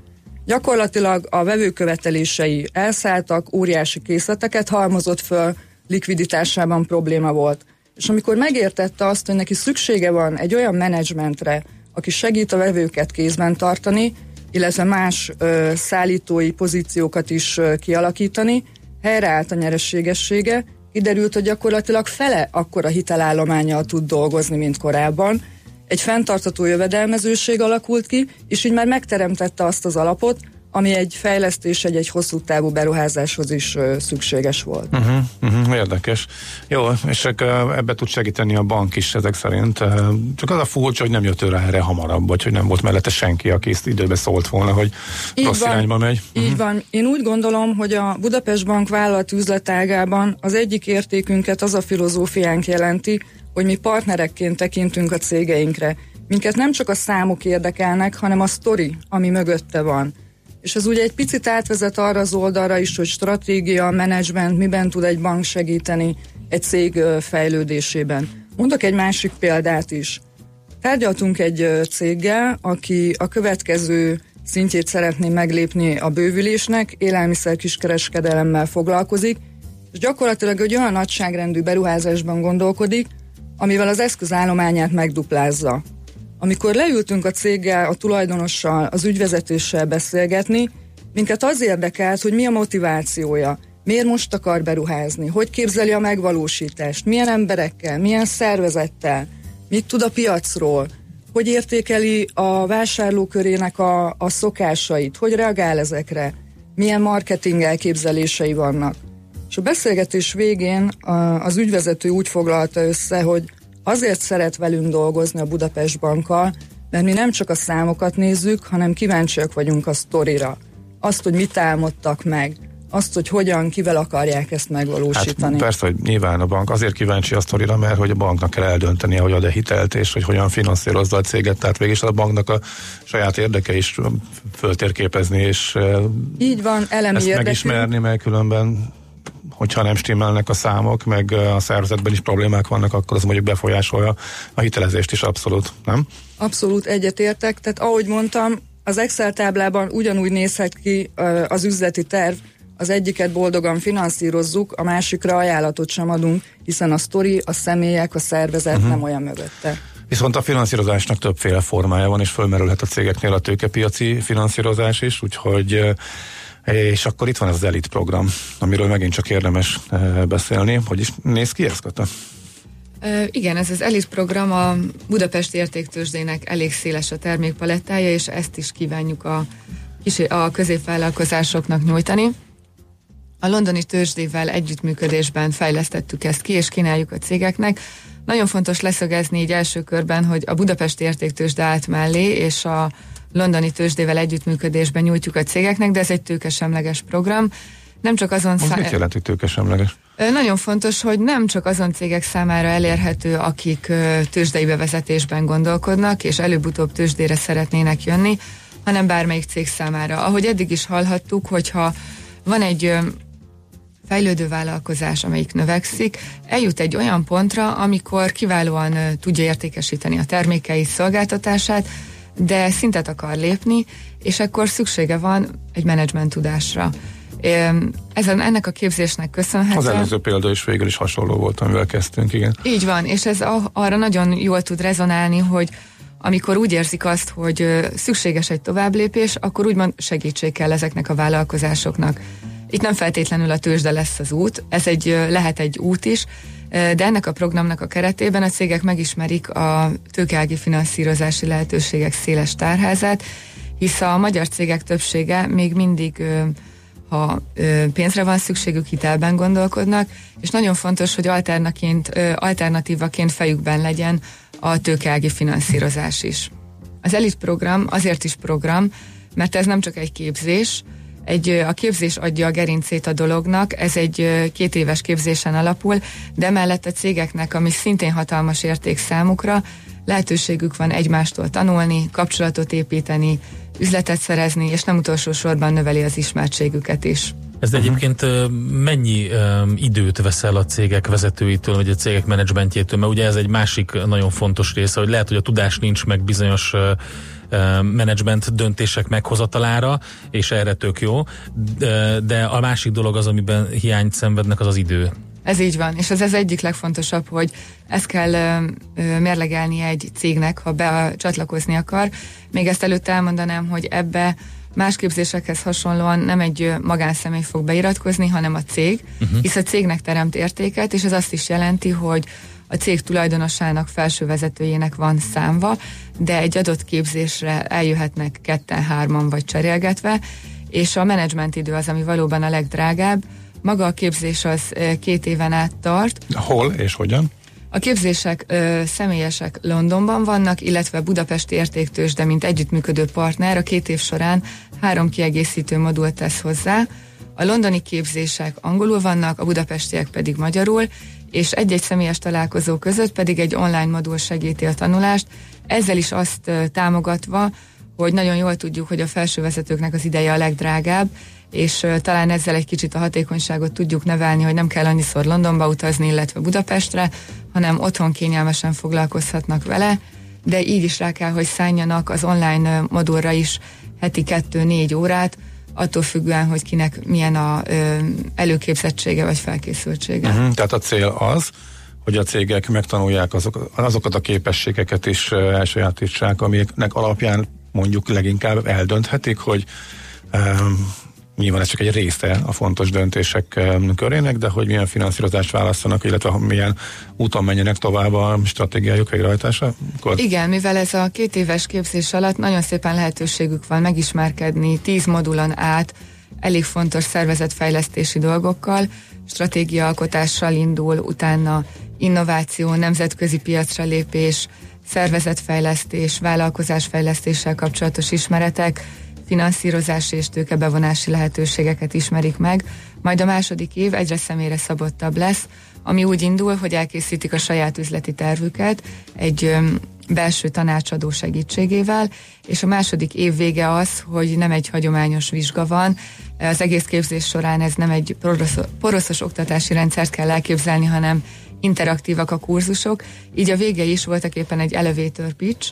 Gyakorlatilag a vevőkövetelései elszálltak, óriási készleteket halmozott föl, likviditásában probléma volt. És amikor megértette azt, hogy neki szüksége van egy olyan menedzsmentre, aki segít a vevőket kézben tartani, illetve más ö, szállítói pozíciókat is ö, kialakítani, helyreállt a nyerességessége, kiderült, hogy gyakorlatilag fele akkora hitelállományjal tud dolgozni, mint korábban. Egy fenntartató jövedelmezőség alakult ki, és így már megteremtette azt az alapot, ami egy fejlesztés, egy, egy hosszú távú beruházáshoz is ö, szükséges volt. Uh-huh, uh-huh, érdekes. Jó, és ebbe tud segíteni a bank is ezek szerint. Csak az a furcsa, hogy nem jött ő rá erre hamarabb, vagy hogy nem volt mellette senki, aki ezt időbe szólt volna, hogy így rossz van, irányba megy. Így uh-huh. van. Én úgy gondolom, hogy a Budapest Bank vállalat üzletágában az egyik értékünket az a filozófiánk jelenti, hogy mi partnerekként tekintünk a cégeinkre. Minket nem csak a számok érdekelnek, hanem a sztori, ami mögötte van. És ez ugye egy picit átvezet arra az oldalra is, hogy stratégia, menedzsment, miben tud egy bank segíteni egy cég fejlődésében. Mondok egy másik példát is. Tárgyaltunk egy céggel, aki a következő szintjét szeretné meglépni a bővülésnek, élelmiszer kiskereskedelemmel foglalkozik, és gyakorlatilag egy olyan nagyságrendű beruházásban gondolkodik, amivel az eszközállományát megduplázza. Amikor leültünk a céggel, a tulajdonossal, az ügyvezetéssel beszélgetni, minket az érdekelt, hogy mi a motivációja, miért most akar beruházni, hogy képzeli a megvalósítást, milyen emberekkel, milyen szervezettel, mit tud a piacról, hogy értékeli a vásárlókörének a, a szokásait, hogy reagál ezekre, milyen marketing elképzelései vannak. És a beszélgetés végén az ügyvezető úgy foglalta össze, hogy azért szeret velünk dolgozni a Budapest Bankkal, mert mi nem csak a számokat nézzük, hanem kíváncsiak vagyunk a sztorira. Azt, hogy mit álmodtak meg, azt, hogy hogyan, kivel akarják ezt megvalósítani. Hát persze, hogy nyilván a bank azért kíváncsi a sztorira, mert hogy a banknak kell eldöntenie, hogy ad-e hitelt, és hogy hogyan finanszírozza a céget, tehát végig a banknak a saját érdeke is föltérképezni, és így van, elemi ezt érdekű. megismerni, mert különben hogyha nem stimmelnek a számok, meg a szervezetben is problémák vannak, akkor az mondjuk befolyásolja a hitelezést is abszolút, nem? Abszolút egyetértek, tehát ahogy mondtam, az Excel táblában ugyanúgy nézhet ki az üzleti terv, az egyiket boldogan finanszírozzuk, a másikra ajánlatot sem adunk, hiszen a sztori, a személyek, a szervezet uh-huh. nem olyan mögötte. Viszont a finanszírozásnak többféle formája van, és fölmerülhet a cégeknél a tőkepiaci finanszírozás is, úgyhogy és akkor itt van ez az Elite program, amiről megint csak érdemes beszélni. Hogy is néz ki ez, Kata? igen, ez az Elite program a Budapesti értéktősdének elég széles a termékpalettája, és ezt is kívánjuk a, a középvállalkozásoknak nyújtani. A londoni tőzsdével együttműködésben fejlesztettük ezt ki, és kínáljuk a cégeknek. Nagyon fontos leszögezni így első körben, hogy a Budapesti értéktősde állt mellé, és a londoni tőzsdével együttműködésben nyújtjuk a cégeknek, de ez egy tőkesemleges program. Nem csak azon szá- Mit jelent, hogy tőkesemleges? Nagyon fontos, hogy nem csak azon cégek számára elérhető, akik tőzsdei bevezetésben gondolkodnak, és előbb-utóbb tőzsdére szeretnének jönni, hanem bármelyik cég számára. Ahogy eddig is hallhattuk, hogyha van egy fejlődő vállalkozás, amelyik növekszik, eljut egy olyan pontra, amikor kiválóan tudja értékesíteni a termékeit, szolgáltatását, de szintet akar lépni, és akkor szüksége van egy menedzsment tudásra. Ezen, ennek a képzésnek köszönhetően... Az előző példa is végül is hasonló volt, amivel kezdtünk, igen. Így van, és ez arra nagyon jól tud rezonálni, hogy amikor úgy érzik azt, hogy szükséges egy továbblépés, akkor úgymond segítség kell ezeknek a vállalkozásoknak. Itt nem feltétlenül a tőzsde lesz az út, ez egy, lehet egy út is, de ennek a programnak a keretében a cégek megismerik a tőkeági finanszírozási lehetőségek széles tárházát, hisz a magyar cégek többsége még mindig ha pénzre van szükségük, hitelben gondolkodnak, és nagyon fontos, hogy alternatívaként fejükben legyen a tőkeági finanszírozás is. Az ELIT program azért is program, mert ez nem csak egy képzés, egy, a képzés adja a gerincét a dolognak, ez egy két éves képzésen alapul, de mellett a cégeknek, ami szintén hatalmas érték számukra, lehetőségük van egymástól tanulni, kapcsolatot építeni, üzletet szerezni, és nem utolsó sorban növeli az ismertségüket is. Ez uh-huh. egyébként mennyi um, időt veszel a cégek vezetőitől, vagy a cégek menedzsmentjétől, mert ugye ez egy másik nagyon fontos része, hogy lehet, hogy a tudás nincs meg bizonyos uh, menedzsment döntések meghozatalára, és erre tök jó, de a másik dolog az, amiben hiányt szenvednek, az az idő. Ez így van, és ez az egyik legfontosabb, hogy ezt kell ö, ö, mérlegelni egy cégnek, ha becsatlakozni akar. Még ezt előtte elmondanám, hogy ebbe más képzésekhez hasonlóan nem egy magánszemély fog beiratkozni, hanem a cég, uh-huh. hisz a cégnek teremt értéket, és ez azt is jelenti, hogy a cég tulajdonosának, felső vezetőjének van számva, de egy adott képzésre eljöhetnek ketten, hárman vagy cserélgetve, és a menedzsment idő az, ami valóban a legdrágább. Maga a képzés az két éven át tart. Hol és hogyan? A képzések ö, személyesek Londonban vannak, illetve Budapesti Értéktős, de mint együttműködő partner a két év során három kiegészítő modult tesz hozzá. A londoni képzések angolul vannak, a budapestiek pedig magyarul, és egy-egy személyes találkozó között pedig egy online modul segíti a tanulást, ezzel is azt támogatva, hogy nagyon jól tudjuk, hogy a felsővezetőknek az ideje a legdrágább, és talán ezzel egy kicsit a hatékonyságot tudjuk nevelni, hogy nem kell annyiszor Londonba utazni, illetve Budapestre, hanem otthon kényelmesen foglalkozhatnak vele, de így is rá kell, hogy szálljanak az online modulra is heti kettő-négy órát, attól függően, hogy kinek milyen a ö, előképzettsége vagy felkészültsége. Uh-huh, tehát a cél az, hogy a cégek megtanulják azok, azokat a képességeket is elsajátítsák, amiknek alapján mondjuk leginkább eldönthetik, hogy nyilván ez csak egy része a fontos döntések körének, de hogy milyen finanszírozást választanak, illetve milyen úton menjenek tovább a stratégiájuk végrehajtása? Igen, mivel ez a két éves képzés alatt nagyon szépen lehetőségük van megismerkedni tíz modulon át elég fontos szervezetfejlesztési dolgokkal, stratégiaalkotással indul, utána innováció, nemzetközi piacra lépés, szervezetfejlesztés, vállalkozásfejlesztéssel kapcsolatos ismeretek, finanszírozási és tőkebevonási lehetőségeket ismerik meg, majd a második év egyre személyre szabottabb lesz, ami úgy indul, hogy elkészítik a saját üzleti tervüket egy belső tanácsadó segítségével, és a második év vége az, hogy nem egy hagyományos vizsga van, az egész képzés során ez nem egy poroszos, poroszos oktatási rendszert kell elképzelni, hanem interaktívak a kurzusok, így a vége is voltak éppen egy elevator pitch,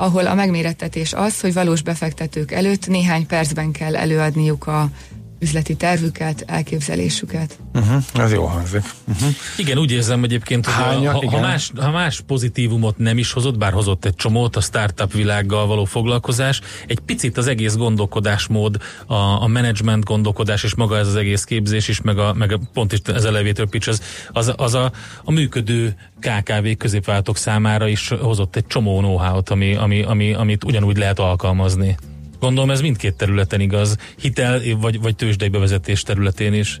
ahol a megmérettetés az, hogy valós befektetők előtt néhány percben kell előadniuk a üzleti tervüket, elképzelésüket. Uh-huh, ez jó hangzik. Uh-huh. Igen, úgy érzem egyébként, hogy Hánya, ha, ha, más, ha más pozitívumot nem is hozott, bár hozott egy csomót a startup világgal való foglalkozás, egy picit az egész gondolkodásmód, a, a management gondolkodás és maga ez az egész képzés is, meg, a, meg a, pont is ez elevator pitch, az, az, az a, a működő KKV középváltók számára is hozott egy csomó know-how-t, ami, ami, ami, amit ugyanúgy lehet alkalmazni. Gondolom ez mindkét területen igaz, hitel vagy, vagy tőzsdei bevezetés területén is.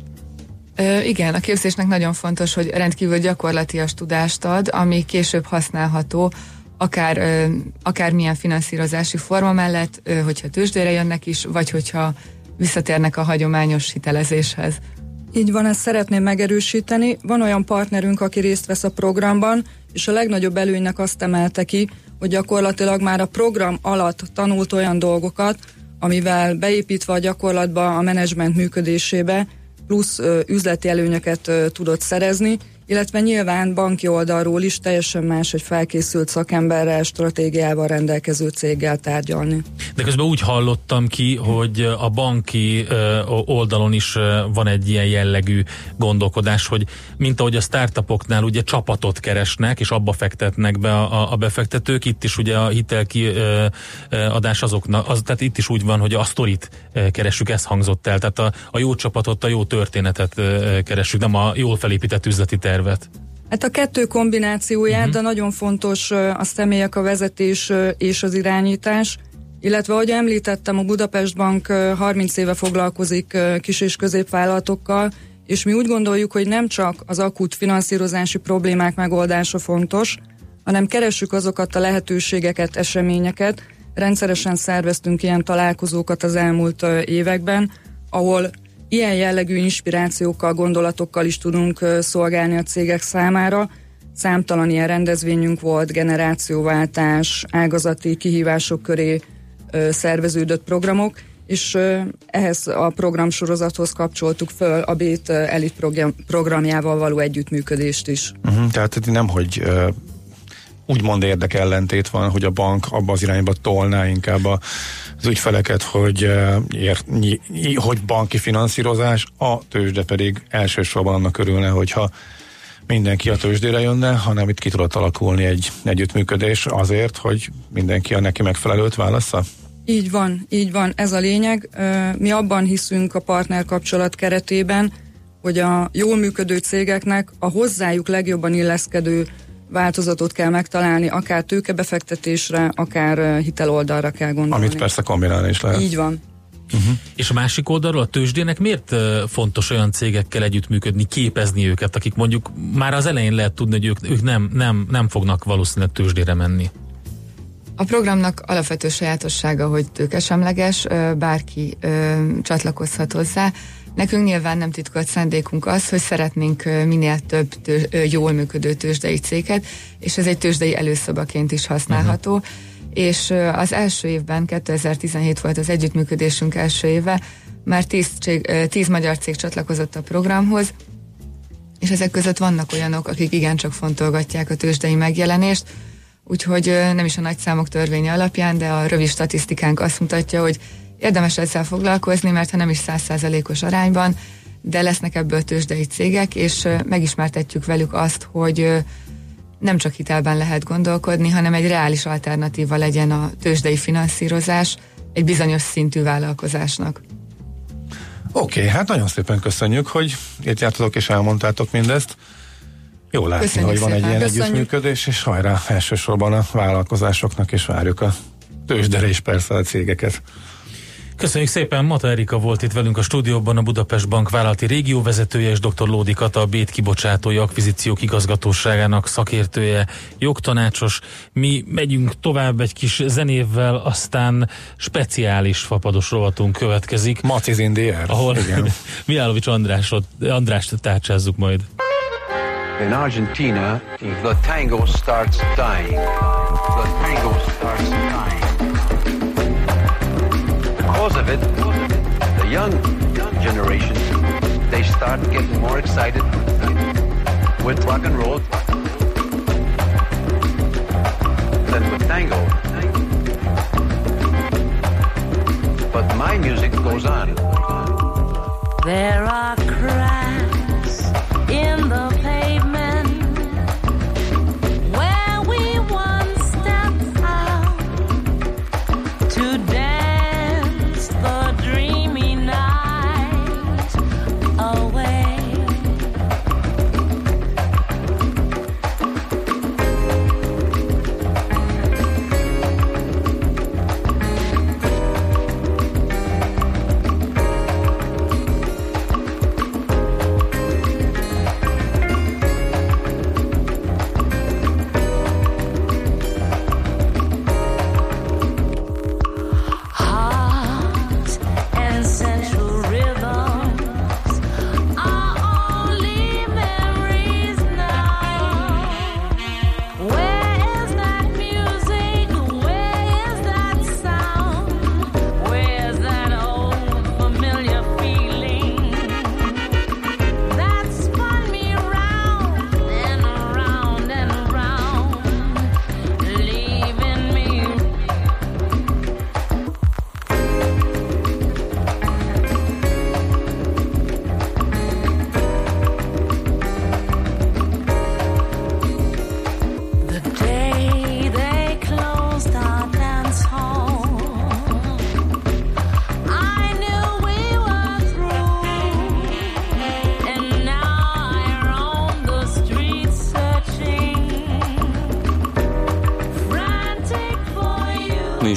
Ö, igen, a képzésnek nagyon fontos, hogy rendkívül gyakorlatias tudást ad, ami később használható, akár, ö, akár milyen finanszírozási forma mellett, ö, hogyha tőzsdére jönnek is, vagy hogyha visszatérnek a hagyományos hitelezéshez. Így van, ezt szeretném megerősíteni. Van olyan partnerünk, aki részt vesz a programban, és a legnagyobb előnynek azt emelte ki, hogy gyakorlatilag már a program alatt tanult olyan dolgokat, amivel beépítve a gyakorlatba a menedzsment működésébe plusz üzleti előnyöket tudott szerezni, illetve nyilván banki oldalról is teljesen más egy felkészült szakemberrel, stratégiával rendelkező céggel tárgyalni. De közben úgy hallottam ki, hogy a banki oldalon is van egy ilyen jellegű gondolkodás, hogy mint ahogy a startupoknál ugye csapatot keresnek, és abba fektetnek be a, a befektetők, itt is ugye a hitelkiadás azoknak, az, tehát itt is úgy van, hogy a sztorit keressük, ez hangzott el, tehát a, a jó csapatot, a jó történetet keressük, nem a jól felépített üzleti terv tervet? Hát a kettő kombinációját, uh-huh. de nagyon fontos a személyek, a vezetés és az irányítás. Illetve, ahogy említettem, a Budapest Bank 30 éve foglalkozik kis- és középvállalatokkal, és mi úgy gondoljuk, hogy nem csak az akut finanszírozási problémák megoldása fontos, hanem keressük azokat a lehetőségeket, eseményeket. Rendszeresen szerveztünk ilyen találkozókat az elmúlt években, ahol Ilyen jellegű inspirációkkal, gondolatokkal is tudunk szolgálni a cégek számára. Számtalan ilyen rendezvényünk volt, generációváltás, ágazati kihívások köré szerveződött programok, és ehhez a programsorozathoz kapcsoltuk föl a BÉT elit program, programjával való együttműködést is. Uh-huh, tehát nem, hogy uh, úgymond érdekellentét van, hogy a bank abba az irányba tolná inkább a az ügyfeleket, hogy, eh, hogy banki finanszírozás, a tőzsde pedig elsősorban annak örülne, hogyha mindenki a tőzsdére jönne, hanem itt ki tudott alakulni egy együttműködés azért, hogy mindenki a neki megfelelőt válassza? Így van, így van, ez a lényeg. Mi abban hiszünk a partner kapcsolat keretében, hogy a jól működő cégeknek a hozzájuk legjobban illeszkedő változatot kell megtalálni, akár tőkebefektetésre, akár hiteloldalra kell gondolni. Amit persze kombinálni is lehet. Így van. Uh-huh. És a másik oldalról a tőzsdének miért fontos olyan cégekkel együttműködni, képezni őket, akik mondjuk már az elején lehet tudni, hogy ők, ők nem, nem, nem fognak valószínűleg tőzsdére menni? A programnak alapvető sajátossága, hogy tőkesemleges, bárki csatlakozhat hozzá. Nekünk nyilván nem titkolt szándékunk az, hogy szeretnénk minél több tőz, jól működő tőzsdei céget, és ez egy tőzsdei előszobaként is használható. Uh-huh. És az első évben, 2017 volt az együttműködésünk első éve, már 10, cég, 10 magyar cég csatlakozott a programhoz, és ezek között vannak olyanok, akik igencsak fontolgatják a tőzsdei megjelenést, úgyhogy nem is a nagy számok törvénye alapján, de a rövid statisztikánk azt mutatja, hogy érdemes ezzel foglalkozni, mert ha nem is százszázalékos arányban, de lesznek ebből tőzsdei cégek, és megismertetjük velük azt, hogy nem csak hitelben lehet gondolkodni, hanem egy reális alternatíva legyen a tőzsdei finanszírozás egy bizonyos szintű vállalkozásnak. Oké, okay, hát nagyon szépen köszönjük, hogy itt jártatok és elmondtátok mindezt. Jó látni, Köszönjük hogy van szépen. egy ilyen Köszönjük. együttműködés, és hajrá elsősorban a vállalkozásoknak, és várjuk a tőzsdere és persze a cégeket. Köszönjük szépen, Mata Erika volt itt velünk a stúdióban, a Budapest Bank vállalati régióvezetője, és dr. Lódi Kata, a Bét kibocsátói akvizíciók igazgatóságának szakértője, jogtanácsos. Mi megyünk tovább egy kis zenével, aztán speciális fapados rovatunk következik. Maciz Indier. Ahol (laughs) Miálovics Andrásot, Andrást tárcsázzuk majd. In Argentina, the tango starts dying. The tango starts dying. Because of it, the young generation, they start getting more excited with rock and roll than with tango. But my music goes on. There are cracks